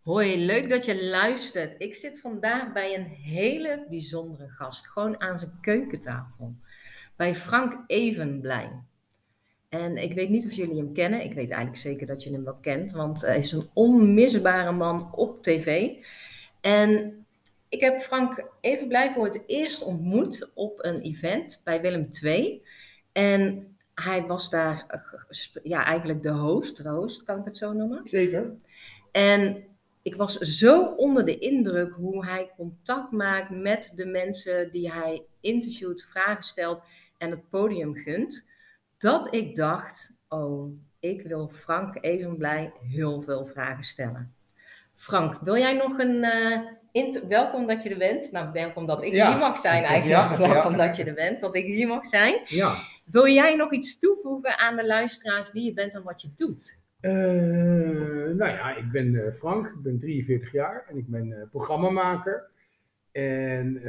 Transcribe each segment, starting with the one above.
Hoi, leuk dat je luistert. Ik zit vandaag bij een hele bijzondere gast, gewoon aan zijn keukentafel. Bij Frank Evenblij. En ik weet niet of jullie hem kennen. Ik weet eigenlijk zeker dat je hem wel kent, want hij is een onmisbare man op tv. En ik heb Frank Evenblij voor het eerst ontmoet op een event bij Willem II. En hij was daar ja, eigenlijk de host, de host, kan ik het zo noemen? Zeker. En ik was zo onder de indruk hoe hij contact maakt met de mensen die hij interviewt, vragen stelt en het podium gunt, dat ik dacht, oh, ik wil Frank even blij heel veel vragen stellen. Frank, wil jij nog een uh, welkom dat je er bent? Nou, welkom dat ik hier mag zijn eigenlijk. Ja, welkom dat je er bent, dat ik hier mag zijn. Ja. Wil jij nog iets toevoegen aan de luisteraars wie je bent en wat je doet? Uh, nou ja, ik ben uh, Frank, ik ben 43 jaar en ik ben uh, programmamaker. En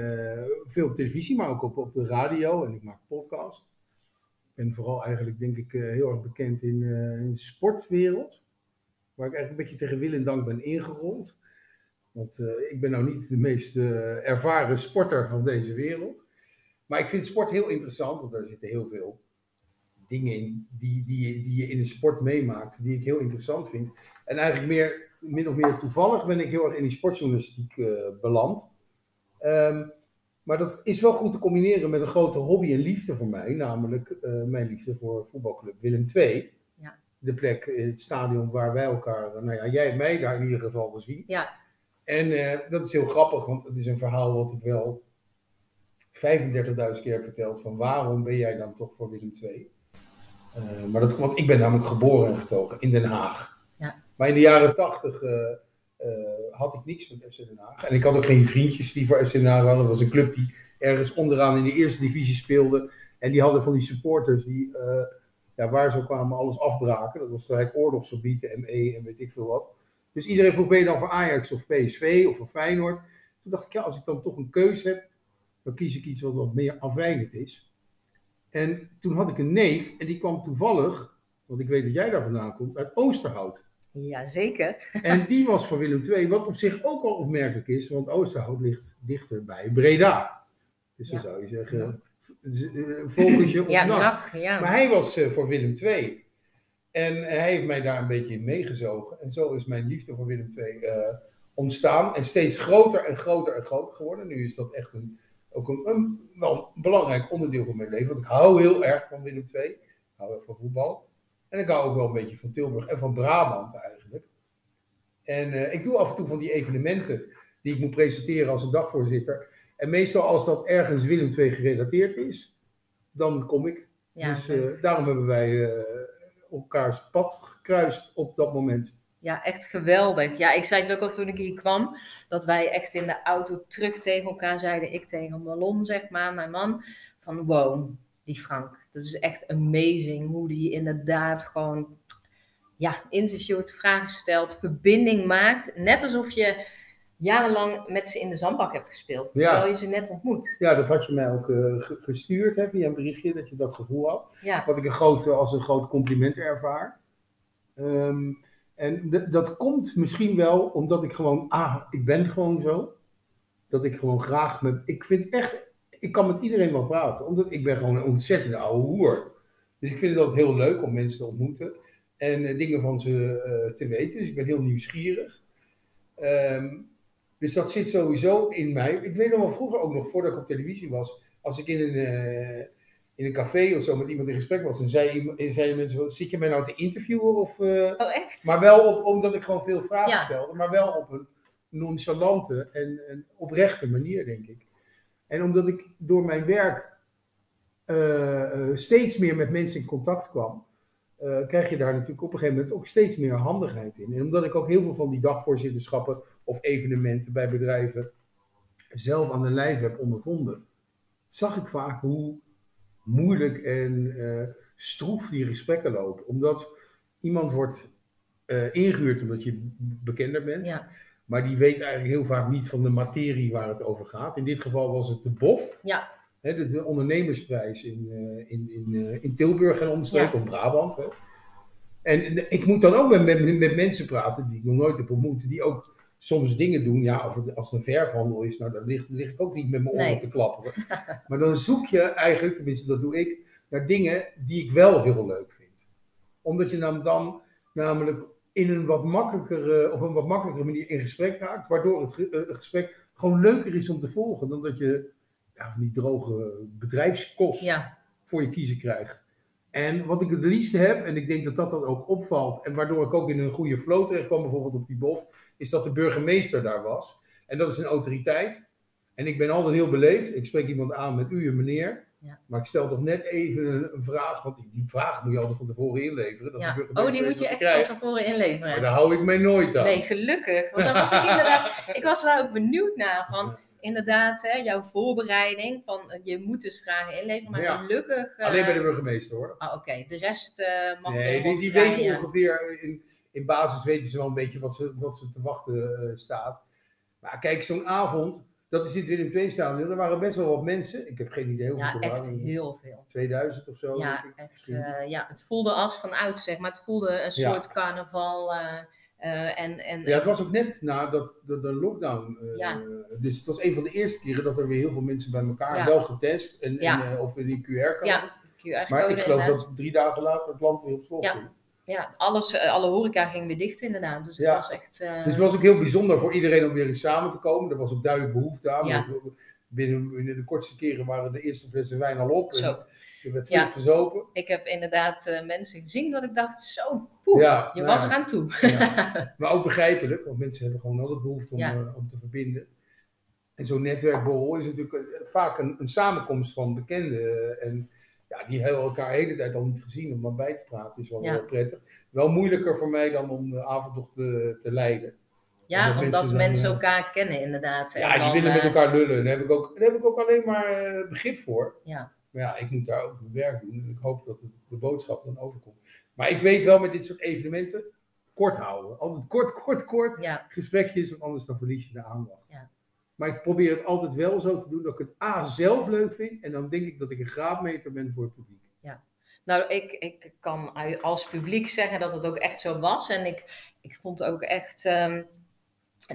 veel op televisie, maar ook op, op de radio en ik maak podcast. Ik ben vooral eigenlijk, denk ik, heel erg bekend in, in de sportwereld. Waar ik eigenlijk een beetje tegen wil en dank ben ingerold. Want ik ben nou niet de meest ervaren sporter van deze wereld. Maar ik vind sport heel interessant, want daar zitten heel veel dingen in die, die, die je in een sport meemaakt, die ik heel interessant vind. En eigenlijk meer, min of meer toevallig ben ik heel erg in die sportjournalistiek uh, beland. Ehm, maar dat is wel goed te combineren met een grote hobby en liefde voor mij, namelijk uh, mijn liefde voor voetbalclub Willem II. Ja. De plek, het stadion waar wij elkaar, nou ja, jij hebt mij daar in ieder geval gezien. Ja. En uh, dat is heel grappig, want het is een verhaal wat ik wel 35.000 keer verteld van waarom ben jij dan toch voor Willem II? Uh, maar dat, want ik ben namelijk geboren en getogen in Den Haag. Ja. Maar in de jaren tachtig uh, had ik niks met FC Den Haag. En ik had ook geen vriendjes die voor FC Den Haag hadden. Dat was een club die ergens onderaan in de eerste divisie speelde. En die hadden van die supporters die, ja, waar ze kwamen, alles afbraken. Dat was gelijk oorlogsgebied, de ME en weet ik veel wat. Dus iedereen vroeg, ben je dan voor Ajax of PSV of voor Feyenoord? Toen dacht ik, ja, als ik dan toch een keus heb, dan kies ik iets wat wat meer afwijkend is. En toen had ik een neef en die kwam toevallig, want ik weet dat jij daar vandaan komt, uit Oosterhout. Jazeker. En die was voor Willem II, wat op zich ook al opmerkelijk is, want Oosterhout ligt dichter bij Breda. Dus dan zou je zeggen, een volketje op ja, nak. Ja. Maar hij was uh, voor Willem II. En uh, hij heeft mij daar een beetje in meegezogen. En zo is mijn liefde voor Willem II uh, ontstaan. En steeds groter en groter en groter geworden. Nu is dat echt een ook een, een, wel een belangrijk onderdeel van mijn leven. Want ik hou heel erg van Willem II. Ik hou erg van voetbal. En ik hou ook wel een beetje van Tilburg en van Brabant eigenlijk. En uh, ik doe af en toe van die evenementen die ik moet presenteren als een dagvoorzitter. En meestal als dat ergens Willem II gerelateerd is, dan kom ik. Ja, dus uh, daarom hebben wij uh, elkaars pad gekruist op dat moment. Ja, echt geweldig. Ja, ik zei het ook al toen ik hier kwam, dat wij echt in de auto terug tegen elkaar zeiden, ik tegen Malon, zeg maar, mijn man, van wow, die Frank. Dat is echt amazing hoe die inderdaad gewoon, ja, interviewt, vragen stelt, verbinding maakt. Net alsof je jarenlang met ze in de zandbak hebt gespeeld, terwijl je ze net ontmoet. Ja, dat had je mij ook uh, gestuurd, hè, via een berichtje, dat je dat gevoel had. Ja. Wat ik een groot, als een groot compliment ervaar. Um, en dat komt misschien wel omdat ik gewoon, ah, ik ben gewoon zo. Dat ik gewoon graag met, ik vind echt, ik kan met iedereen wel praten. Omdat ik ben gewoon een ontzettende oude hoer. Dus ik vind het altijd heel leuk om mensen te ontmoeten. En uh, dingen van ze uh, te weten. Dus ik ben heel nieuwsgierig. Um, dus dat zit sowieso in mij. Ik weet nog wel vroeger ook nog, voordat ik op televisie was. Als ik in een, uh, in een café of zo met iemand in gesprek was, dan zei, zeiden mensen: Zit je mij nou te interviewen? Of, uh, oh, echt? Maar wel op, omdat ik gewoon veel vragen ja. stelde, maar wel op een nonchalante en, en oprechte manier, denk ik. En omdat ik door mijn werk uh, steeds meer met mensen in contact kwam, uh, krijg je daar natuurlijk op een gegeven moment ook steeds meer handigheid in. En omdat ik ook heel veel van die dagvoorzitterschappen of evenementen bij bedrijven zelf aan de lijf heb ondervonden, zag ik vaak hoe moeilijk en uh, stroef die gesprekken lopen. Omdat iemand wordt uh, ingehuurd omdat je bekender bent. Ja. Maar die weet eigenlijk heel vaak niet van de materie waar het over gaat. In dit geval was het de BOF. Ja. Hè, de ondernemersprijs in, uh, in, in, in Tilburg en omstreken, ja. of Brabant. Hè. En ik moet dan ook met, met, met mensen praten die ik nog nooit heb ontmoet. Die ook soms dingen doen. Ja, of het, als het een verfhandel is, nou dan lig, lig ik ook niet met mijn oren Nee. te klapperen. maar dan zoek je eigenlijk, tenminste dat doe ik, naar dingen die ik wel heel leuk vind. Omdat je dan, dan namelijk in een wat makkelijkere, op een wat makkelijkere manier in gesprek raakt. Waardoor het eh, het gesprek gewoon leuker is om te volgen. Dan dat je ja, van die droge bedrijfskost Ja, voor je kiezen krijgt. En wat ik het liefste heb, en ik denk dat dat dan ook opvalt, en waardoor ik ook in een goede flow terecht kwam, bijvoorbeeld op die BOF, is dat de burgemeester daar was. En dat is een autoriteit. En ik ben altijd heel beleefd. Ik spreek iemand aan met u en meneer. Ja. Maar ik stel toch net even een, een vraag, want die, die vraag moet je altijd van tevoren inleveren. Dat ja. de Oh, die moet je echt van tevoren inleveren. Maar daar hou ik mij nooit aan. Nee, gelukkig. Want daar was ik inderdaad. Ik was daar ook benieuwd naar. Van inderdaad, hè, jouw voorbereiding. Van eh, je moet dus vragen inleveren. Maar Ja. gelukkig. eh, Alleen bij de burgemeester hoor. ah, Oké, de rest eh, mag Nee, die, weten ongeveer, in, in basis weten ze wel een beetje wat ze, wat ze te wachten staat. Maar kijk, zo'n avond, dat is in het Willem II stadion, er waren best wel wat mensen. Ik heb geen idee hoeveel Ja, er echt waren. heel veel. 2000 of zo. Ja, denk ik, echt, ja, het voelde als van oud, zeg maar. Het voelde een Ja. soort carnaval. eh, eh, en, en, ja, het was ook net na dat, de, de lockdown. eh, Ja. Dus het was een van de eerste keren dat er weer heel veel mensen bij elkaar Ja. wel getest. En, Ja. en, eh, of in die QR-code. ja, maar ik geloof inderdaad. dat drie dagen later het land weer op slot Ja. ging. Ja, alles, alle horeca ging weer dicht inderdaad. Dus het was echt... Dus het was ook heel bijzonder voor iedereen om weer eens samen te komen. Er was ook duidelijk behoefte aan. Binnen, binnen de kortste keren waren de eerste flessen wijn al op. En Zo. er werd verzopen. Ik heb inderdaad mensen gezien dat ik dacht, zo, Ja, je nou was eraan toe. Ja. Maar ook begrijpelijk, want mensen hebben gewoon altijd behoefte om, Ja. eh, om te verbinden. En zo'n netwerkborrel is natuurlijk eh, vaak een, een samenkomst van bekenden. eh, en ja, die hebben elkaar de hele tijd al niet gezien. Om dan bij te praten is wel Ja. prettig. Wel moeilijker voor mij dan om de avond te, te leiden. Ja, Omdat omdat mensen dan, elkaar kennen inderdaad. En Ja, die dan, willen met elkaar lullen. Daar heb ik ook, daar heb ik ook alleen maar begrip voor. Ja, Maar ja, ik moet daar ook mijn werk doen. En ik hoop dat de boodschap dan overkomt. Maar ik weet wel met dit soort evenementen, kort houden. Altijd kort, kort, kort. ja, Gesprekjes, want anders dan verlies je de aandacht. Ja. Maar ik probeer het altijd wel zo te doen dat ik het A zelf leuk vind. En dan denk ik dat ik een graadmeter ben voor het publiek. nou, ik, ik kan als publiek zeggen dat het ook echt zo was. En ik, ik vond ook echt ehm,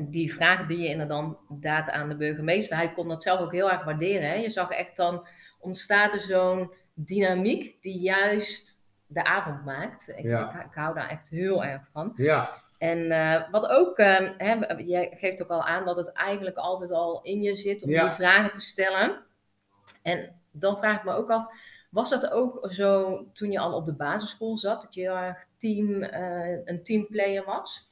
die vragen die je inderdaad aan de burgemeester, hij kon dat zelf ook heel erg waarderen. Hè? Je zag echt dan ontstaat er zo'n dynamiek die juist de avond maakt. Ik, Ja. ik, ik hou daar echt heel erg van. Ja, En eh, wat ook, hè, jij geeft ook al aan dat het eigenlijk altijd al in je zit om Ja. die vragen te stellen. En dan vraag ik me ook af, was dat ook zo toen je al op de basisschool zat, dat je team, eh, een teamplayer was?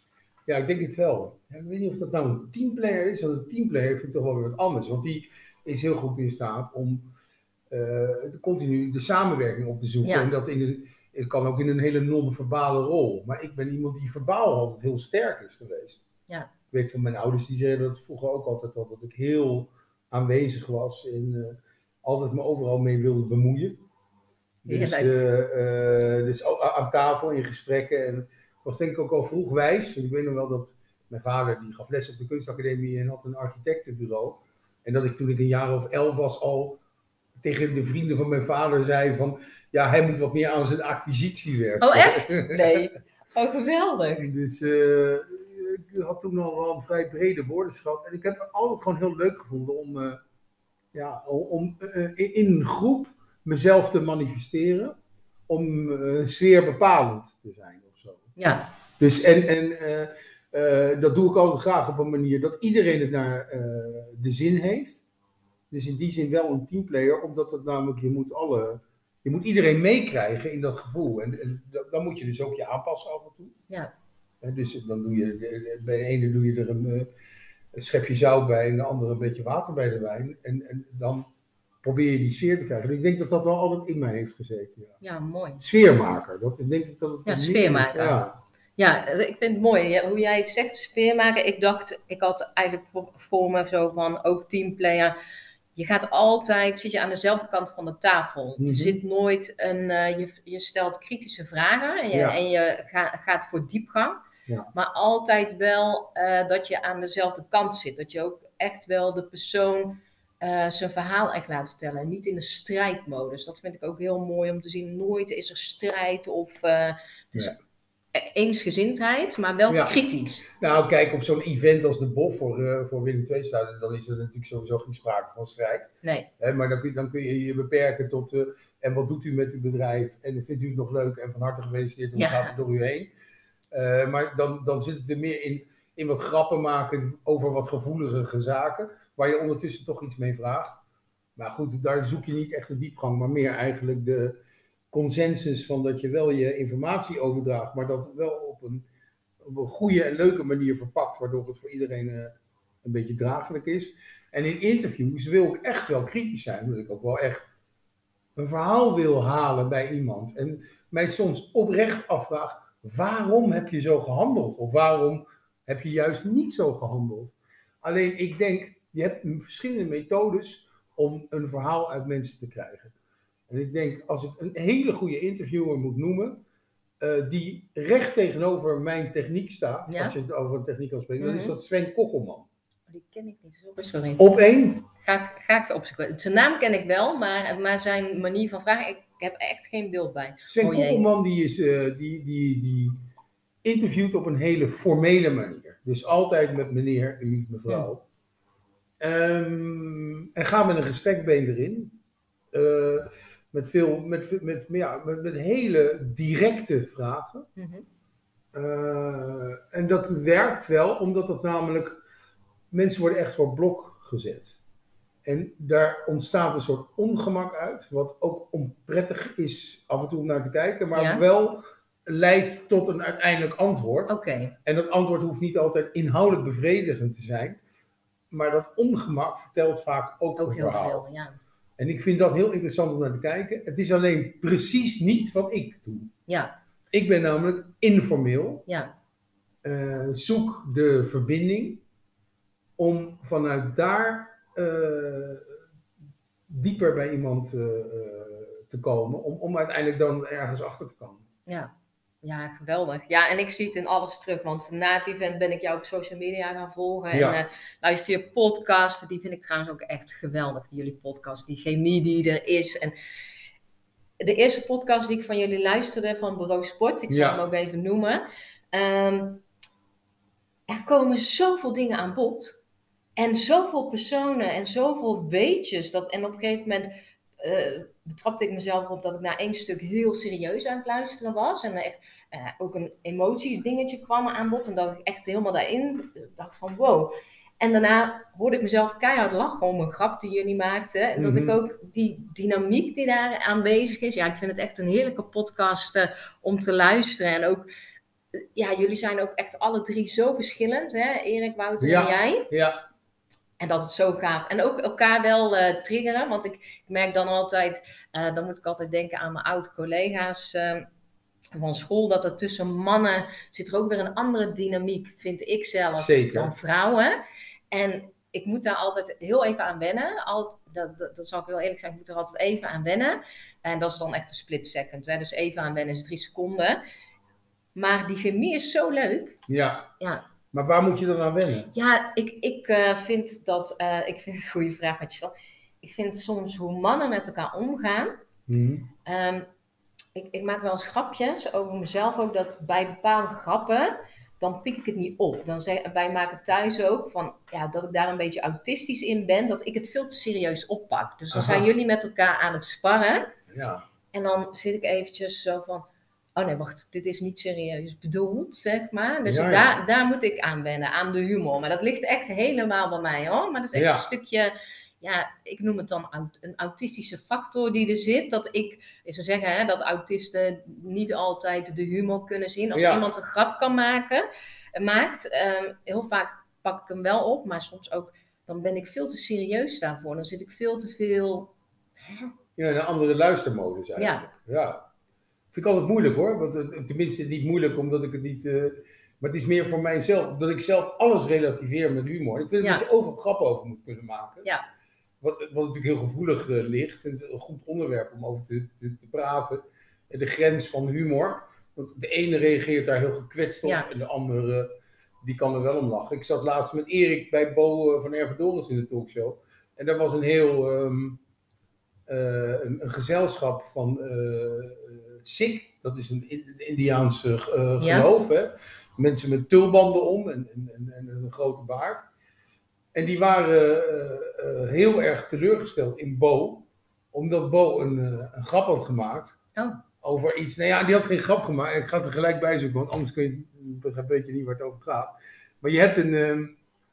ja ik denk het wel. Ik weet niet of dat nou een teamplayer is. Want een teamplayer vind ik toch wel weer wat anders. Want die is heel goed in staat om eh, de- continu de samenwerking op te zoeken. Ja. En dat in een, het kan ook in een hele non-verbale rol. Maar ik ben iemand die verbaal altijd heel sterk is geweest. Ja. Ik weet van mijn ouders, die zeiden dat vroeger ook altijd al, dat ik heel aanwezig was en eh, altijd me overal mee wilde bemoeien. Dus, eh, eh, dus aan tafel in gesprekken. En ik was denk ik ook al vroeg wijs. Want ik weet nog wel dat mijn vader, die gaf les op de kunstacademie en had een architectenbureau. En dat ik toen ik een jaar of elf was al tegen de vrienden van mijn vader zei van... Ja, hij moet wat meer aan zijn acquisitie werken. Oh, echt? Nee. Oh, geweldig. Dus eh, ik had toen al wel een vrij brede woordenschat. En ik heb het altijd gewoon heel leuk gevonden om, eh, ja, om, eh, in, een groep mezelf te manifesteren. Om sfeer bepalend te zijn of zo. Ja, Dus en, en dat doe ik altijd graag op een manier dat iedereen het naar de zin heeft. Dus in die zin wel een teamplayer, omdat het namelijk, je moet alle, je moet iedereen meekrijgen in dat gevoel. En, en da- dan moet je dus ook je aanpassen af en toe. ja, Dus dan doe je, bij de ene doe je er een, eh, een schepje zout bij en de andere een beetje water bij de wijn. En, en dan probeer je die sfeer te krijgen. Dus ik denk dat dat wel altijd in mij heeft gezeten. Ja. ja, mooi. Sfeermaker, dat denk ik dat het... Ja, sfeermaker. Ja, Ja, ik vind het mooi hoe jij het zegt, sfeer maken. Ik dacht, ik had eigenlijk voor, voor me zo van, ook teamplayer. Je gaat altijd, zit je aan dezelfde kant van de tafel. Er zit nooit een, eh, je, je stelt kritische vragen en je, Ja. en je ga- gaat voor diepgang. Ja. Maar altijd wel eh, dat je aan dezelfde kant zit. Dat je ook echt wel de persoon eh, zijn verhaal echt laat vertellen. En niet in de strijdmodus. Dat vind ik ook heel mooi om te zien. Nooit is er strijd of... het is. Eensgezindheid, maar wel Ja. kritisch. Nou, kijk, op zo'n event als de BOF voor, eh, voor Willem II staat, dan is er natuurlijk sowieso geen sprake van strijd. Nee, Hè, maar dan kun, je, dan kun je je beperken tot, eh, en wat doet u met uw bedrijf? En vindt u het nog leuk? En van harte gefeliciteerd, en Ja. gaat het door u heen? Eh, maar dan, dan zit het er meer in, in wat grappen maken over wat gevoelige zaken, waar je ondertussen toch iets mee vraagt. Maar goed, daar zoek je niet echt de diepgang, maar meer eigenlijk de consensus van dat je wel je informatie overdraagt, maar dat wel op een, op een goede en leuke manier verpakt, waardoor het voor iedereen eh, een beetje draaglijk is. En in interviews wil ik echt wel kritisch zijn, omdat ik ook wel echt een verhaal wil halen bij iemand. En mij soms oprecht afvraag, waarom heb je zo gehandeld? Of waarom heb je juist niet zo gehandeld? Alleen ik denk, je hebt verschillende methodes om een verhaal uit mensen te krijgen. En ik denk, als ik een hele goede interviewer moet noemen, eh, die recht tegenover mijn techniek staat, Ja. als je het over een techniek kan spreken, dan is Mhm. dat Sven Kokkelman. die ken ik niet. Sorry, sorry. Op één, Ga, ik- ga ik opzoeken. Zijn naam ken ik wel, maar, maar zijn manier van vragen, ik heb echt geen beeld bij. Sven Oh. Kokkelman die, is, eh, die, die, die interviewt op een hele formele manier. Dus altijd met meneer, u, mevrouw. Ehm, en ga met een gestrekt been erin. Eh, met, veel, met, met, ja, met, met hele directe vragen. Mhm. Eh, en dat werkt wel, omdat dat namelijk. Mensen worden echt voor blok gezet. En daar ontstaat een soort ongemak uit, wat ook onprettig is af en toe om naar te kijken, maar Ja. wel leidt tot een uiteindelijk antwoord. En dat antwoord hoeft niet altijd inhoudelijk bevredigend te zijn, maar dat ongemak vertelt vaak ook, ook een heel verhaal. veel, ja. En ik vind dat heel interessant om naar te kijken. Het is alleen precies niet wat ik doe. Ja, Ik ben namelijk informeel, ja, eh, zoek de verbinding om vanuit daar eh, dieper bij iemand eh, te komen, om, om uiteindelijk dan ergens achter te komen. ja. Ja, geweldig. Ja, en ik zie het in alles terug, want na het event ben ik jou op social media gaan volgen. Ja. En eh, luister je podcast, die vind ik trouwens ook echt geweldig, jullie podcast. Die chemie die er is. En de eerste podcast die ik van jullie luisterde, van Bureau Sport, ik zal Ja. hem ook even noemen. Ehm, er komen zoveel dingen aan bod. En zoveel personen en zoveel weetjes. Dat, en op een gegeven moment eh, betrapte ik mezelf op dat ik na één stuk heel serieus aan het luisteren was. En er echt eh, ook een emotie dingetje kwam aan bod. En dat ik echt helemaal daarin dacht van wow. En daarna hoorde ik mezelf keihard lachen om een grap die jullie maakten. En dat Mhm. ik ook die dynamiek die daar aanwezig is. Ja, ik vind het echt een heerlijke podcast eh, om te luisteren. En ook, ja, jullie zijn ook echt alle drie zo verschillend. Hè? Erik, Wouter Ja. en jij. Ja, En dat is zo gaaf. En ook elkaar wel eh, triggeren. Want ik, ik merk dan altijd, eh, dan moet ik altijd denken aan mijn oude collega's eh, van school. Dat er tussen mannen zit er ook weer een andere dynamiek, vind ik zelf, Zeker. dan vrouwen. En ik moet daar altijd heel even aan wennen. Al, dat, dat, dat zal ik wel eerlijk zijn, ik moet er altijd even aan wennen. En dat is dan echt een split second. Hè? Dus even aan wennen is drie seconden. Maar die chemie is zo leuk. ja. Ja. Maar waar moet je dan aan wennen? Ja, ik, ik eh, vind dat. eh, ik vind het een goede vraag wat je stelt. Ik vind soms hoe mannen met elkaar omgaan. Mhm. ehm, ik, ik maak wel eens grapjes over mezelf ook. Dat bij bepaalde grappen. dan pik ik het niet op. Dan zeg, wij maken thuis ook van. Ja, dat ik daar een beetje autistisch in ben. Dat ik het veel te serieus oppak. Dus dan Aha. zijn jullie met elkaar aan het sparren. Ja. En dan zit ik eventjes zo van. Oh nee, wacht, dit is niet serieus bedoeld, zeg maar. Dus Ja, ja. Daar, daar moet ik aan wennen, aan de humor. Maar dat ligt echt helemaal bij mij hoor. Maar dat is echt Ja. een stukje, ja, ik noem het dan een autistische factor die er zit. Dat ik, ze zeggen hè, dat autisten niet altijd de humor kunnen zien. Als iemand een grap kan maken, eh, maakt, ehm, heel vaak pak ik hem wel op, maar soms ook, dan ben ik veel te serieus daarvoor. Dan zit ik veel te veel. Ja, een andere luistermodus eigenlijk. Ja. Vind ik altijd moeilijk hoor. Want, tenminste, niet moeilijk omdat ik het niet. eh, maar het is meer voor mijzelf. Dat ik zelf alles relativeer met humor. Ik vind Ja. dat je overal grappen over moet kunnen maken. Ja. Wat, wat natuurlijk heel gevoelig eh, ligt. En het is een goed onderwerp om over te, te, te praten. En de grens van humor. Want de ene reageert daar heel gekwetst op. Ja. En de andere die kan er wel om lachen. Ik zat laatst met Erik bij Bo eh, van Ervedoris in de talkshow. En daar was een heel. ehm, eh, een, een gezelschap van eh, eh, SICK, Dat is een In- Indiaans eh, Ja. geloof. Hè? Mensen met tulbanden om en, en, en, en een grote baard. En die waren eh, eh, heel erg teleurgesteld in Bo. Omdat Bo een, eh, een grap had gemaakt Oh, over iets. Nou ja, die had geen grap gemaakt. Ik ga er gelijk bij zoeken, want anders kun je, weet je niet waar het over gaat. Maar je hebt een,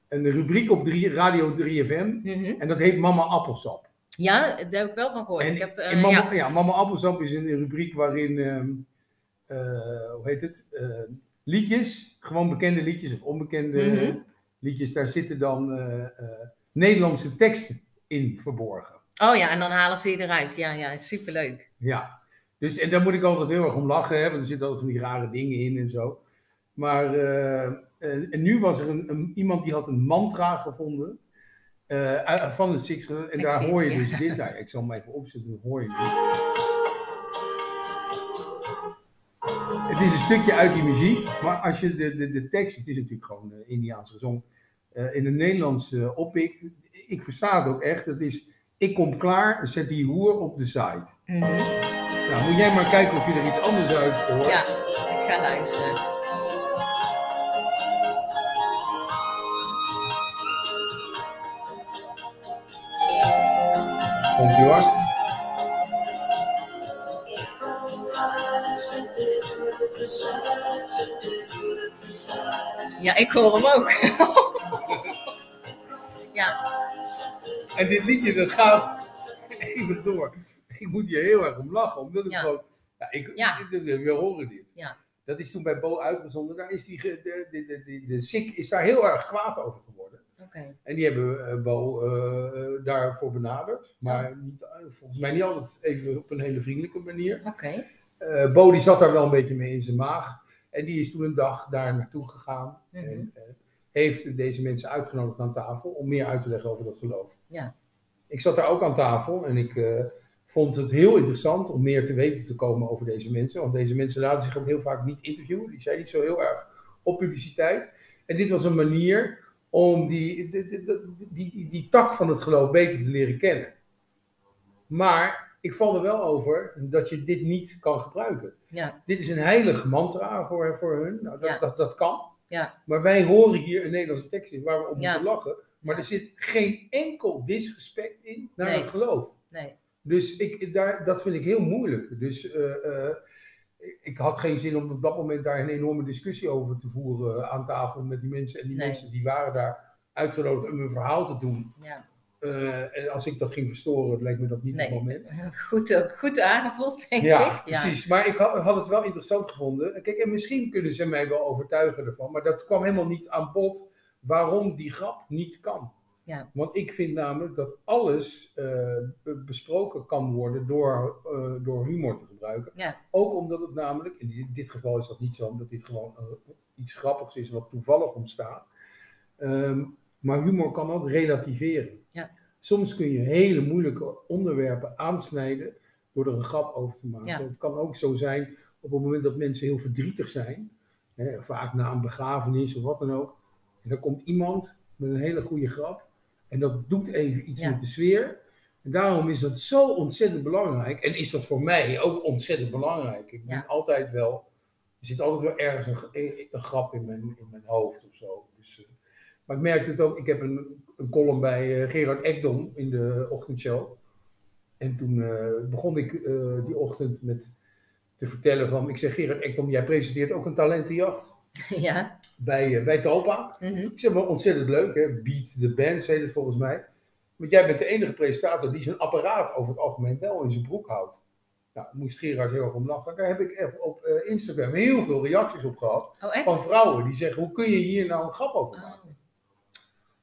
een rubriek op drie, Radio 3FM mhm. en dat heet Mama Appelsap. Ja, daar heb ik wel van gehoord. En ik heb, eh, Mama, ja. ja. Mama Appelsap is een rubriek waarin, ehm, eh, hoe heet het, Eh, liedjes, gewoon bekende liedjes of onbekende Mhm. liedjes, daar zitten dan Nederlandse teksten in verborgen. Oh ja, en dan halen ze die eruit. Ja, ja, superleuk. Ja, dus en daar moet ik altijd heel erg om lachen, hè, want er zitten altijd van die rare dingen in en zo. Maar en, en nu was er een, een- iemand die had een mantra gevonden eh, uit- van het Six. En Ik daar hoor je dus dit. Nou, ik zal hem even opzetten, dan hoor je dit. Het is een stukje uit die muziek, maar als je de, de, de tekst, het is natuurlijk gewoon eh, Indiaans gezongen, eh, in het Nederlands eh, oppikt. Ik versta het ook echt. Het is, ik kom klaar, zet die hoer op de site. Mhm. Nou, moet jij maar kijken of je er iets anders uit hoort. Ja, ik ga luisteren. Komt ie hoor. Ja, ik hoor hem ook. ja, En dit liedje, dat gaat even door. Ik moet hier heel erg om lachen, omdat het Ja. gewoon... Ja, ik, Ja. ik- we horen dit. ja. Dat is toen bij Bo uitgezonden. Daar is die, de, de, de, de, de SIK is daar heel erg kwaad over geworden. En die hebben eh, Bo eh, daarvoor benaderd. Maar niet, volgens mij niet altijd even op een hele vriendelijke manier. Oké. Eh, Bo die zat daar wel een beetje mee in zijn maag. En die is toen een dag daar naartoe gegaan. Mhm. En eh, heeft deze mensen uitgenodigd aan tafel om meer uit te leggen over dat geloof. Ja. Ik zat daar ook aan tafel en ik eh, vond het heel interessant om meer te weten te komen over deze mensen. Want deze mensen laten zich ook heel vaak niet interviewen. Die zijn niet zo heel erg op publiciteit. En dit was een manier om die, die, die, die, tak van het geloof beter te leren kennen. Maar ik val er wel over dat je dit niet kan gebruiken. Ja, Dit is een heilig mantra voor, voor hun. Nou, dat, Ja. dat, dat kan. ja, Maar wij horen hier een Nederlandse tekst in waar we op moeten lachen. Maar er zit geen enkel disrespect in naar Nee. het geloof. nee. Dus ik, daar, dat vind ik heel moeilijk. Dus eh, eh, ik had geen zin om op dat moment daar een enorme discussie over te voeren aan tafel met die mensen. En die Nee. mensen die waren daar uitgenodigd om hun verhaal te doen. Ja. Eh, en als ik dat ging verstoren, leek me dat niet Nee. het moment. Goed, eh, goed aangevoeld, denk Ja, ik. precies. Maar ik had, had het wel interessant gevonden. Kijk, en misschien kunnen ze mij wel overtuigen ervan. Maar dat kwam helemaal niet aan bod waarom die grap niet kan. Ja. Want ik vind namelijk dat alles eh, be- besproken kan worden door, eh, door humor te gebruiken. Ja. Ook omdat het namelijk, in dit- geval is dat niet zo, omdat dit gewoon eh, iets grappigs is wat toevallig ontstaat. Ehm, maar humor kan ook relativeren. Ja. Soms kun je hele moeilijke onderwerpen aansnijden door er een grap over te maken. Het kan ook zo zijn op het moment dat mensen heel verdrietig zijn, hè, vaak na een begrafenis of wat dan ook. En dan komt iemand met een hele goede grap en dat doet even iets Ja. met de sfeer. En daarom is dat zo ontzettend belangrijk. En is dat voor mij ook ontzettend belangrijk. Ik ben Ja. altijd wel, er zit altijd wel ergens een, een grap in mijn, in mijn hoofd of zo. Dus, eh, maar ik merkte het ook, ik heb een, een column bij eh, Gerard Ekdom in de ochtendshow. En toen eh, begon ik die ochtend met te vertellen van, ik zeg Gerard Ekdom, jij presenteert ook een talentenjacht Ja. Bij, eh, bij Topa. mhm. Ik zeg maar ontzettend leuk, hè? Beat the Band, heet het volgens mij. Want jij bent de enige presentator die zijn apparaat over het algemeen wel in zijn broek houdt. Nou, moest Gerard heel erg om lachen. Daar heb ik op eh, Instagram heel veel reacties op gehad. Oh? Van vrouwen die zeggen, hoe kun je hier nou een grap over maken? Oh,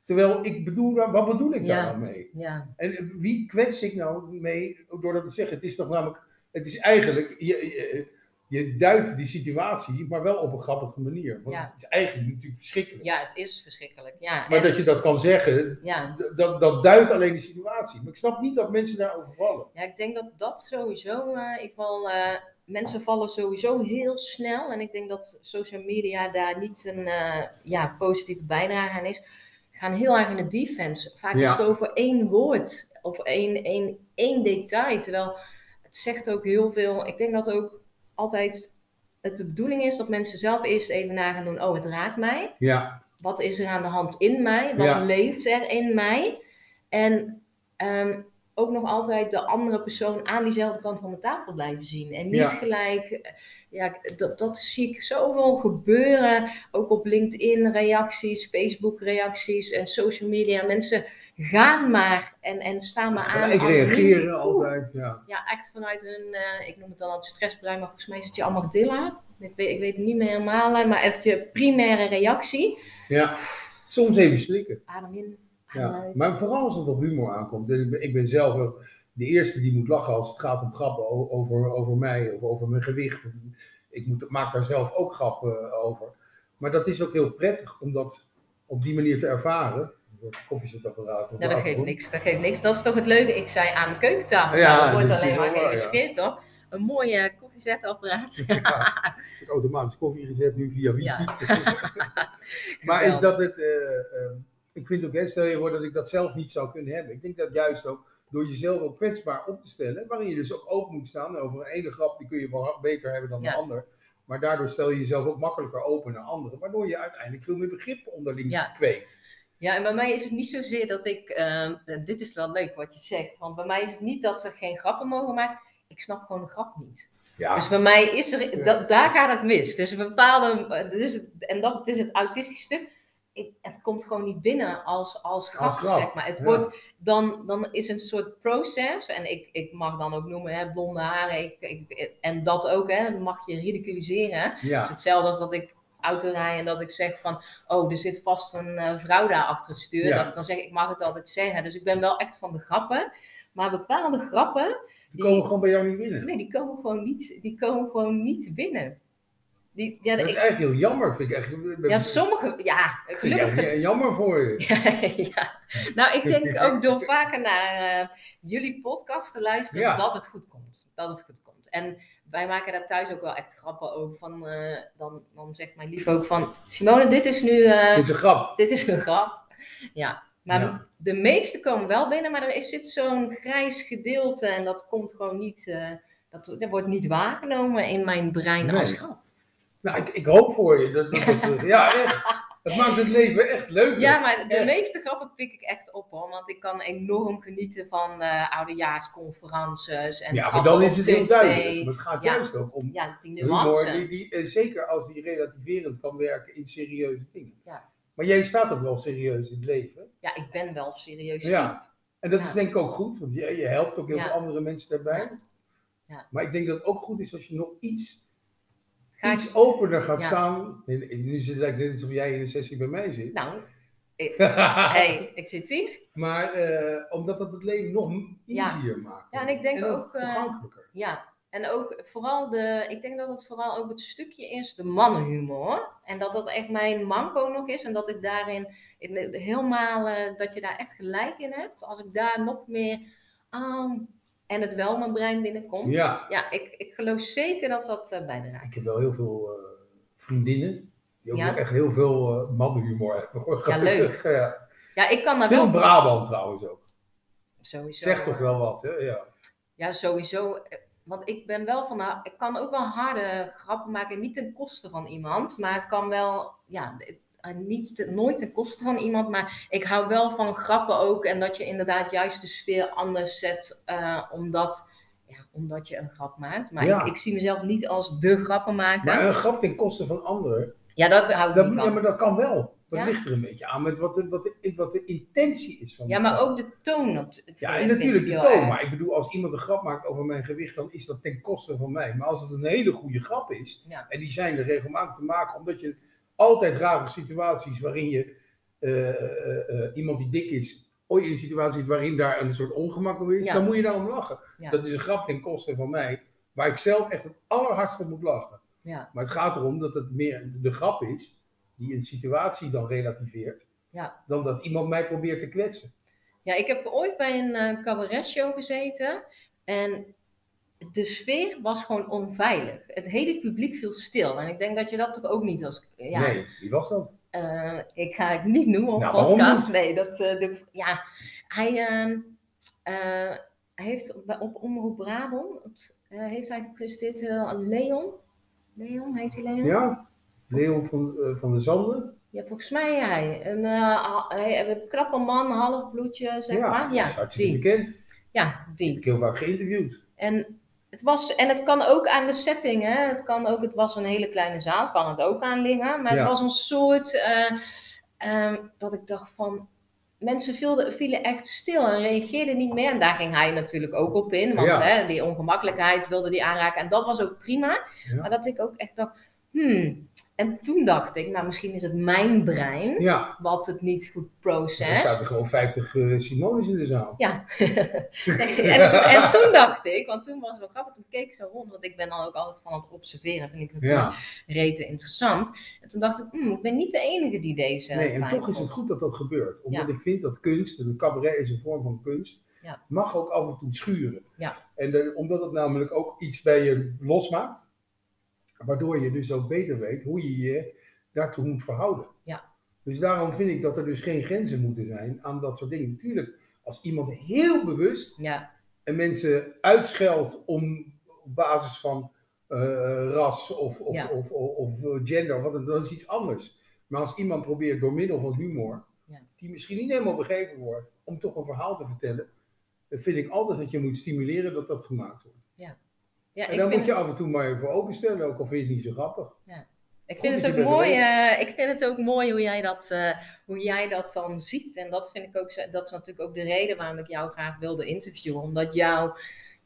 Terwijl ik bedoel, wat bedoel ik Ja. daar nou mee? ja, En eh, wie kwets ik nou mee door dat te zeggen? Het is toch namelijk, het is eigenlijk, je, je, je duidt die situatie, maar wel op een grappige manier. Want Ja. het is eigenlijk natuurlijk verschrikkelijk. ja, het is verschrikkelijk. Ja, Maar en- dat je dat kan zeggen, ja. dat, dat duidt alleen die situatie. Maar ik snap niet dat mensen daarover vallen. ja, ik denk dat dat sowieso, in ieder geval, eh, mensen vallen sowieso heel snel. En ik denk dat social media daar niet een eh, ja, positieve bijdrage aan is. Gaan heel erg in de defense. Vaak Ja. is het over één woord of één, één, één detail. Terwijl het zegt ook heel veel. Ik denk dat ook altijd het de bedoeling is dat mensen zelf eerst even na gaan doen, oh het raakt mij. Ja, Wat is er aan de hand in mij? Wat Ja. leeft er in mij? En ehm, ook nog altijd de andere persoon aan diezelfde kant van de tafel blijven zien. En niet Ja. gelijk, eh, ja, dat, dat zie ik zoveel gebeuren. Ook op LinkedIn reacties, Facebook reacties en social media. Mensen gaan maar en, en staan maar aan. als reageren altijd. Ja. Ja, echt vanuit hun, eh, ik noem het dan altijd stressbrein, maar volgens mij is het je amygdala. Ik weet, ik weet het niet meer helemaal, maar echt je primaire reactie. ja, soms even slikken. Adem in, adem Ja. uit. Maar vooral als het op humor aankomt. Ik ben, ik zelf de eerste die moet lachen als het gaat om grappen over, over mij of over mijn gewicht. Ik moet, maak daar zelf ook grappen over. Maar dat is ook heel prettig om dat op die manier te ervaren. Koffiezetapparaat. Ja, dat geeft niks, dat geeft niks. Dat is toch het leuke. Ik zei aan de keukentafel, Ja, ja, dat wordt alleen maar ja. geregistreerd, toch? Een mooie koffiezetapparaat. Ja, ik heb automatisch koffie gezet nu via wifi. Maar is dat het. eh, eh, ik vind ook, hè, stel je voor dat ik dat zelf niet zou kunnen hebben. Ik denk dat juist ook door jezelf ook kwetsbaar op te stellen, waarin je dus ook open moet staan over een ene grap, die kun je wel beter hebben dan de ander. Maar daardoor stel je jezelf ook makkelijker open naar anderen, waardoor je uiteindelijk veel meer begrip onderling kweekt. Ja, en bij mij is het niet zozeer dat ik, ehm, dit is wel leuk wat je zegt, want bij mij is het niet dat ze geen grappen mogen maken. Ik snap gewoon de grap niet. Ja, Dus bij mij is er, dat, daar gaat het mis. Dus een bepaalde, dus, en dat is het autistische stuk. Ik, het komt gewoon niet binnen als, als grap, grap, zeg maar. Het ja. wordt, dan, dan is een soort proces, en ik, ik mag dan ook noemen, hè, blonde haren, ik, ik, en dat ook, hè, mag je ridiculiseren. ja, Hetzelfde als dat ik auto rij en dat ik zeg van, oh, er zit vast een eh, vrouw daar achter het stuur. Ja. Dat, dan zeg ik, ik mag het altijd zeggen. Dus ik ben wel echt van de grappen. Maar bepaalde grappen, die komen gewoon bij jou niet binnen. Nee, die komen gewoon niet, die komen gewoon niet binnen. Die, ja, Dat ik- is eigenlijk heel jammer, vind ik echt. ja, sommige, ja, Ik gelukkig. jammer voor je. ja. Nou, ik denk ook door vaker naar eh, jullie podcast te luisteren, dat het goed komt. Dat het goed komt. En wij maken daar thuis ook wel echt grappen over. Van, eh, dan, dan zegt mijn lief ook van, Simone, dit is nu, eh, Dit is een grap. dit is een grap. Ja, maar Ja. de meeste komen wel binnen, maar er is, zit zo'n grijs gedeelte en dat komt gewoon niet, eh, dat, dat wordt niet waargenomen in mijn brein Nee. als grap. Nou, ik, ik hoop voor je. Dat, dat, dat- ja, echt. Het maakt het leven echt leuker. Ja, maar de Echt. meeste grappen pik ik echt op hoor, want ik kan enorm genieten van eh oudejaarsconferences en Ja, maar dan is het heel duidelijk. Maar het gaat Ja. juist ook om Ja, die humor, die, die, eh, zeker als die relativerend kan werken in serieuze dingen. Ja. Maar jij staat ook wel serieus in het leven. Ja, ik ben wel serieus. Ja. En dat Ja. is denk ik ook goed, want je, je helpt ook heel veel andere mensen daarbij. Ja. Maar ik denk dat het ook goed is als je nog iets, Ga iets ik, opener gaat Ja. staan. Nu zit het net alsof jij in een sessie bij mij zit. nou, ik, hey, ik zit hier. Maar eh, omdat dat het leven nog Ja. easier maakt. Ja, en ik denk ook, eh, toegankelijker. Ja, en ook vooral de, ik denk dat het vooral ook het stukje is, de mannenhumor. En dat dat echt mijn manco nog is. En dat ik daarin in- helemaal, eh, dat je daar echt gelijk in hebt. Als ik daar nog meer, ah, en het wel mijn brein binnenkomt. Ja. Ja, ik, ik geloof zeker dat dat eh, bijdraagt. Ik heb wel heel veel eh, vriendinnen die ook Ja? echt heel veel eh mannenhumor hebben. Ja, leuk. Ja. Ja, ik kan daar Veel wel... Brabant trouwens ook. Sowieso. Zegt toch wel wat, hè? Ja. Ja, sowieso. Want ik ben wel van, de- ik kan ook wel harde grappen maken, niet ten koste van iemand, maar ik kan wel, ja, niet te- nooit ten koste van iemand, maar ik hou wel van grappen ook en dat je inderdaad juist de sfeer anders zet, eh, omdat, ja, omdat je een grap maakt. Maar Ja. ik, ik zie mezelf niet als de grappenmaker. Maar een grap ten koste van anderen, ja, dat hou ik dat, niet ja, maar dat kan wel. Dat Ja. ligt er een beetje aan met wat de, wat de, wat de intentie is van Ja, maar grap. ook de toon. Op, Ja, en natuurlijk de toon. erg. Maar ik bedoel, als iemand een grap maakt over mijn gewicht, dan is dat ten koste van mij. Maar als het een hele goede grap is, en die zijn er regelmatig te maken, omdat je altijd rare situaties waarin je eh, eh, eh, iemand die dik is, ooit in een situatie waarin daar een soort ongemak over is, Ja. dan moet je daarom lachen. Ja. Dat is een grap ten koste van mij, waar ik zelf echt het allerhardst op moet lachen. Ja. Maar het gaat erom dat het meer de grap is, die een situatie dan relativeert, Ja. dan dat iemand mij probeert te kwetsen. Ja, ik heb ooit bij een eh cabaretshow gezeten en de sfeer was gewoon onveilig. Het hele publiek viel stil en ik denk dat je dat toch ook niet als... Ja, Nee, wie was dat? eh, ik ga het niet noemen op Nou, podcast. Nee, dat... eh, de, ja, hij... eh, heeft op Omroep Brabant, heeft hij gepresenteerd, Leon. Leon, heet hij Leon? Ja, Leon van, van der Zanden. Ja, volgens mij hij. Een, een knappe man, half bloedje, zeg ja, maar. dat is Ja, hartstikke die. bekend. Ja, die. Ik heb heel vaak geïnterviewd. En het, was, en het kan ook aan de setting, hè. Het, kan ook, het was een hele kleine zaal, kan het ook aan liggen. Maar het Ja. was een soort, eh, ehm, dat ik dacht van, mensen vielen, vielen echt stil en reageerden niet meer. En daar ging hij natuurlijk ook op in, want Ja. hè, die ongemakkelijkheid wilde die aanraken. En dat was ook prima. Ja. Maar dat ik ook echt dacht, hmm. En toen dacht ik, nou misschien is het mijn brein Ja, wat het niet goed er process. zaten gewoon 50 eh, Simones in de zaal. Ja. en, en toen dacht ik, want toen was het wel grappig, toen keek ik zo rond, want ik ben dan ook altijd van het observeren, vind ik natuurlijk Ja, rete interessant. En toen dacht ik, hmm, ik ben niet de enige die deze nee, en toch is het goed dat dat gebeurt. Omdat Ja. ik vind dat kunst, en een cabaret is een vorm van kunst, mag ook af en toe schuren. Ja. En de- omdat het namelijk ook iets bij je losmaakt, waardoor je dus ook beter weet hoe je je daartoe moet verhouden. Ja. Dus daarom vind ik dat er dus geen grenzen moeten zijn aan dat soort dingen. Natuurlijk, als iemand heel bewust Ja, en mensen uitscheldt om op basis van eh, ras of, of, Ja. of, of, of gender, wat, dan- dat is iets anders. Maar als iemand probeert door middel van humor, Ja. die misschien niet helemaal begrepen wordt, om toch een verhaal te vertellen, dan vind ik altijd dat je moet stimuleren dat dat gemaakt wordt. Ja en ik, daar moet je het, af en toe maar even openstellen, ook al vind je het niet zo grappig. ik goed vind het je ook mooi, eh, ik vind het ook mooi hoe jij, dat, eh, hoe jij dat dan ziet. En dat vind ik ook, dat is natuurlijk ook de reden waarom ik jou graag wilde interviewen. Omdat jouw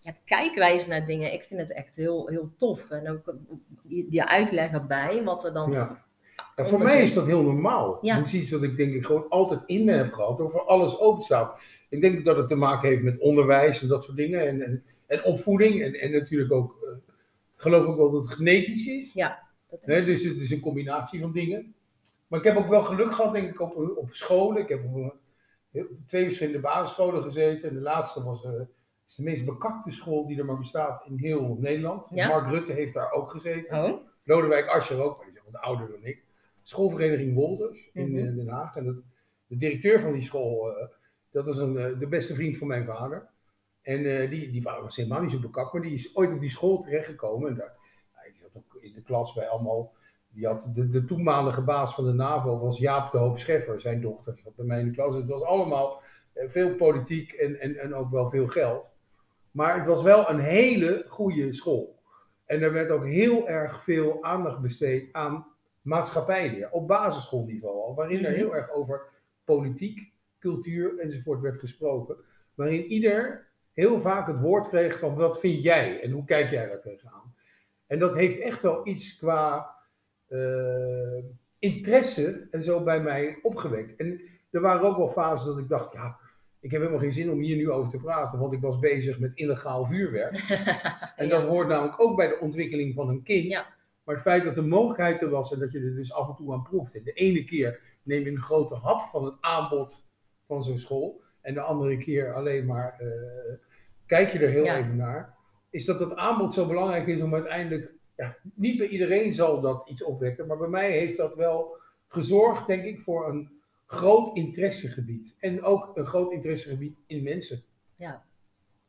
ja, kijkwijze naar dingen, ik vind het echt heel, heel tof. En ook eh, die, die uitleg erbij, wat er dan Ja. Ja, voor mij is dat heel normaal. Ja. Dat is iets wat ik denk ik gewoon altijd in me heb gehad, voor alles open te staan. Ik denk dat het te maken heeft met onderwijs en dat soort dingen. En, en, en opvoeding. En, en natuurlijk ook, eh, ik geloof ook wel dat het genetisch is. Ja, dat dus het is een combinatie van dingen. Maar ik heb ook wel geluk gehad, denk ik, op, op scholen. Ik heb op, op twee verschillende basisscholen gezeten. En de laatste was eh, is de meest bekakte school die er maar bestaat in heel Nederland. Ja? Mark Rutte heeft daar ook gezeten. Oh, Lodewijk Asscher ook, maar die is wat ouder dan ik. Schoolvereniging Wolders in Mhm. eh, Den Haag. En dat, de directeur van die school, eh, dat was een, eh, de beste vriend van mijn vader. En eh, die, die was helemaal niet zo bekakt, maar die is ooit op die school terechtgekomen. En daar, nou, ik zat ook in de klas bij allemaal. Die had de, de toenmalige baas van de NAVO was Jaap de Hoop Scheffer, zijn dochter. Zat bij mij in de klas. Het was allemaal eh, veel politiek en, en, en ook wel veel geld. Maar het was wel een hele goede school. En er werd ook heel erg veel aandacht besteed aan maatschappijleer, op basisschoolniveau al, waarin er Mhm. heel erg over politiek, cultuur enzovoort werd gesproken. Waarin ieder heel vaak het woord kreeg van wat vind jij en hoe kijk jij daar tegenaan. En dat heeft echt wel iets qua eh, interesse en zo bij mij opgewekt. En er waren ook wel fases dat ik dacht, ja, ik heb helemaal geen zin om hier nu over te praten, want ik was bezig met illegaal vuurwerk. En dat hoort namelijk ook bij de ontwikkeling van een kind. Ja. Maar het feit dat de mogelijkheid er was en dat je er dus af en toe aan proeft. En de ene keer neem je een grote hap van het aanbod van zo'n school. En de andere keer alleen maar eh, kijk je er heel Ja. even naar. Is dat het aanbod zo belangrijk is om uiteindelijk. Ja, niet bij iedereen zal dat iets opwekken. Maar bij mij heeft dat wel gezorgd, denk ik, voor een groot interessegebied. En ook een groot interessegebied in mensen. Ja.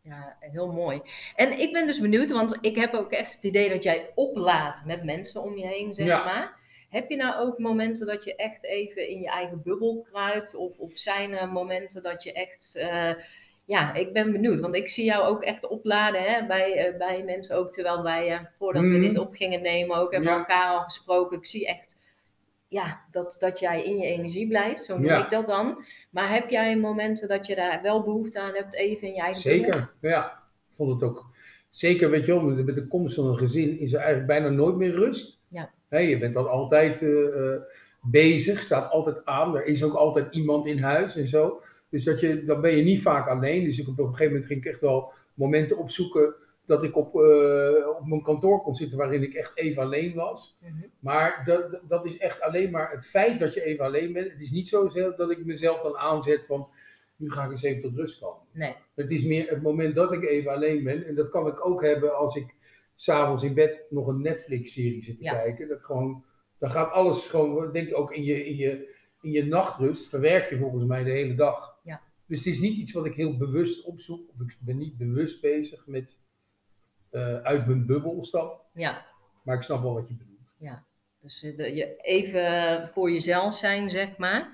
ja, heel mooi. En ik ben dus benieuwd, want ik heb ook echt het idee dat jij oplaadt met mensen om je heen, zeg Ja. maar. Heb je nou ook momenten dat je echt even in je eigen bubbel kruipt? Of, of zijn er momenten dat je echt... eh, ja, ik ben benieuwd, want ik zie jou ook echt opladen hè, bij, eh, bij mensen ook. Terwijl wij, eh, voordat we Mhm. dit op gingen nemen, ook hebben we Ja. elkaar al gesproken. Ik zie echt ja, dat, dat jij in je energie blijft, zo noem Ja. ik dat dan. Maar heb jij momenten dat je daar wel behoefte aan hebt, even in je eigen bubbel? Zeker, ja. Ik vond het ook. Zeker, weet je wel, met de komst van een gezin is er eigenlijk bijna nooit meer rust. Hè, je bent dan altijd eh, eh, bezig, staat altijd aan. Er is ook altijd iemand in huis en zo. Dus dat je, dan ben je niet vaak alleen. Dus ik, op een gegeven moment ging ik echt wel momenten opzoeken dat ik op, eh, op mijn kantoor kon zitten waarin ik echt even alleen was. Mhm. Maar dat, dat- dat is echt alleen maar het feit dat je even alleen bent. Het is niet zo dat ik mezelf dan aanzet van nu ga ik eens even tot rust komen. Nee. Het is meer het moment dat ik even alleen ben. En dat kan ik ook hebben als ik s'avonds in bed nog een Netflix-serie zit te Ja. kijken. Dat gewoon, dan gaat alles gewoon, ik denk ook in je, in, je, in je nachtrust, verwerk je volgens mij de hele dag. Ja. Dus het is niet iets wat ik heel bewust opzoek, of ik ben niet bewust bezig met eh, uit mijn bubbel stappen. Ja, Maar ik snap wel wat je bedoelt. dus eh, de- je even voor jezelf zijn, zeg maar.